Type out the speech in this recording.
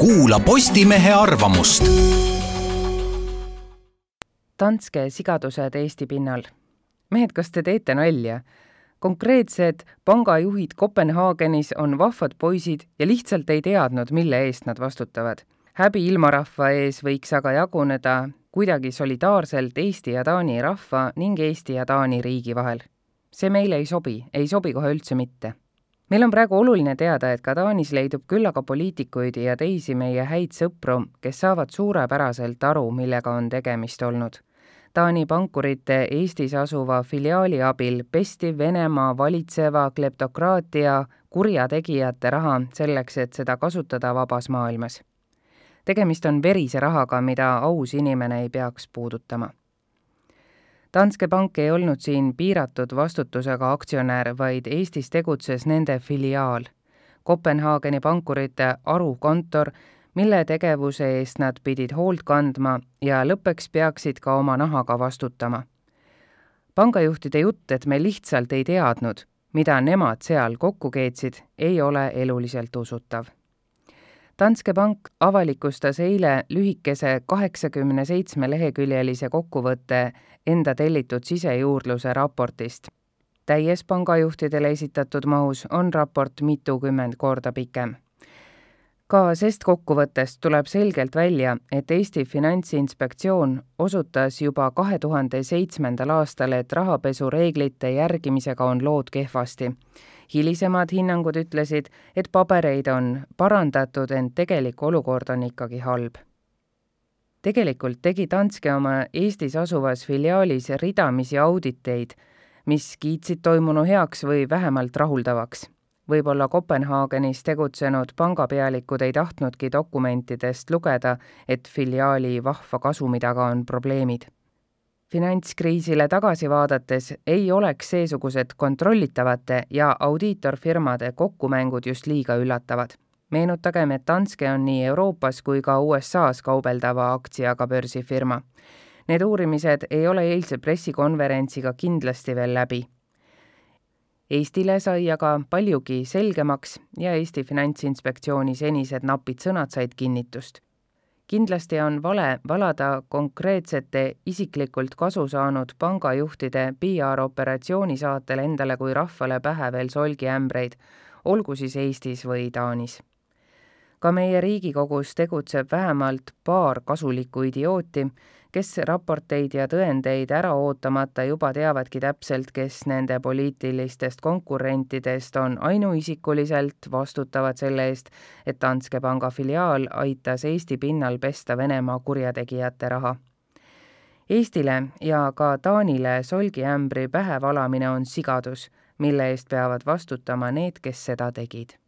kuula Postimehe arvamust. Danske sigadused Eesti pinnal. mehed, kas te teete nalja? konkreetsed pangajuhid Kopenhaagenis on vahvad poisid ja lihtsalt ei teadnud, mille eest nad vastutavad. häbi ilmarahva ees võiks aga jaguneda kuidagi solidaarselt Eesti ja Taani rahva ning Eesti ja Taani riigi vahel. see meile ei sobi, ei sobi kohe üldse mitte meil on praegu oluline teada, et ka Taanis leidub küllaga poliitikuid ja teisi meie häid sõpru, kes saavad suurepäraselt aru, millega on tegemist olnud. Taani pankurite Eestis asuva filiaali abil pesti Venemaa valitseva kleptokraatia kurjategijate raha selleks, et seda kasutada vabas maailmas. tegemist on verise rahaga, mida aus inimene ei peaks puudutama Danske Bank ei olnud siin piiratud vastutusega aktsionär, vaid Eestis tegutses nende filiaal, Kopenhaageni pankurite arukontor, mille tegevuse eest nad pidid hoolt kandma ja lõppeks peaksid ka oma nahaga vastutama. pangajuhtide jutt, et me lihtsalt ei teadnud, mida nemad seal kokku keetsid, ei ole eluliselt usutav Danske Bank avalikustas eile lühikese kaheksakümne seitsme leheküljelise kokkuvõtte enda tellitud sisejuurdluse raportist. täies pangajuhtidele esitatud mahus on raport mitukümmend korda pikem. ka sest kokkuvõttest tuleb selgelt välja, et Eesti Finantsinspektsioon osutas juba kahe tuhande seitsmendal aastal, et rahapesureeglite järgimisega on lood kehvasti hilisemad hinnangud ütlesid, et pabereid on parandatud, ent tegelik olukord on ikkagi halb. tegelikult tegi Danske oma Eestis asuvas filiaalis ridamisi auditeid, mis kiitsid toimunu heaks või vähemalt rahuldavaks võib-olla Kopenhaagenis tegutsenud pangapealikud ei tahtnudki dokumentidest lugeda, et filiaali vahva kasumi taga on probleemid finantskriisile tagasi vaadates ei oleks seesugused kontrollitavate ja audiitorfirmade kokkumängud just liiga üllatavad. meenutagem, et Danske on nii Euroopas kui ka USA-s kaubeldava aktsiaga börsifirma. Need uurimised ei ole eilse pressikonverentsiga kindlasti veel läbi. Eestile sai aga paljugi selgemaks ja Eesti Finantsinspektsiooni senised napid sõnad said kinnitust kindlasti on vale valada konkreetsete isiklikult kasu saanud pangajuhtide PR-operatsiooni saatel endale kui rahvale pähe veel solgiämbreid, olgu siis Eestis või Taanis. ka meie Riigikogus tegutseb vähemalt paar kasulikku idiooti, kes raporteid ja tõendeid ära ootamata juba teavadki täpselt, kes nende poliitilistest konkurentidest on ainuisikuliselt vastutavad selle eest, et Danske panga filiaal aitas Eesti pinnal pesta Venemaa kurjategijate raha. Eestile ja ka Taanile solgiämbri pähe valamine on sigadus, mille eest peavad vastutama need, kes seda tegid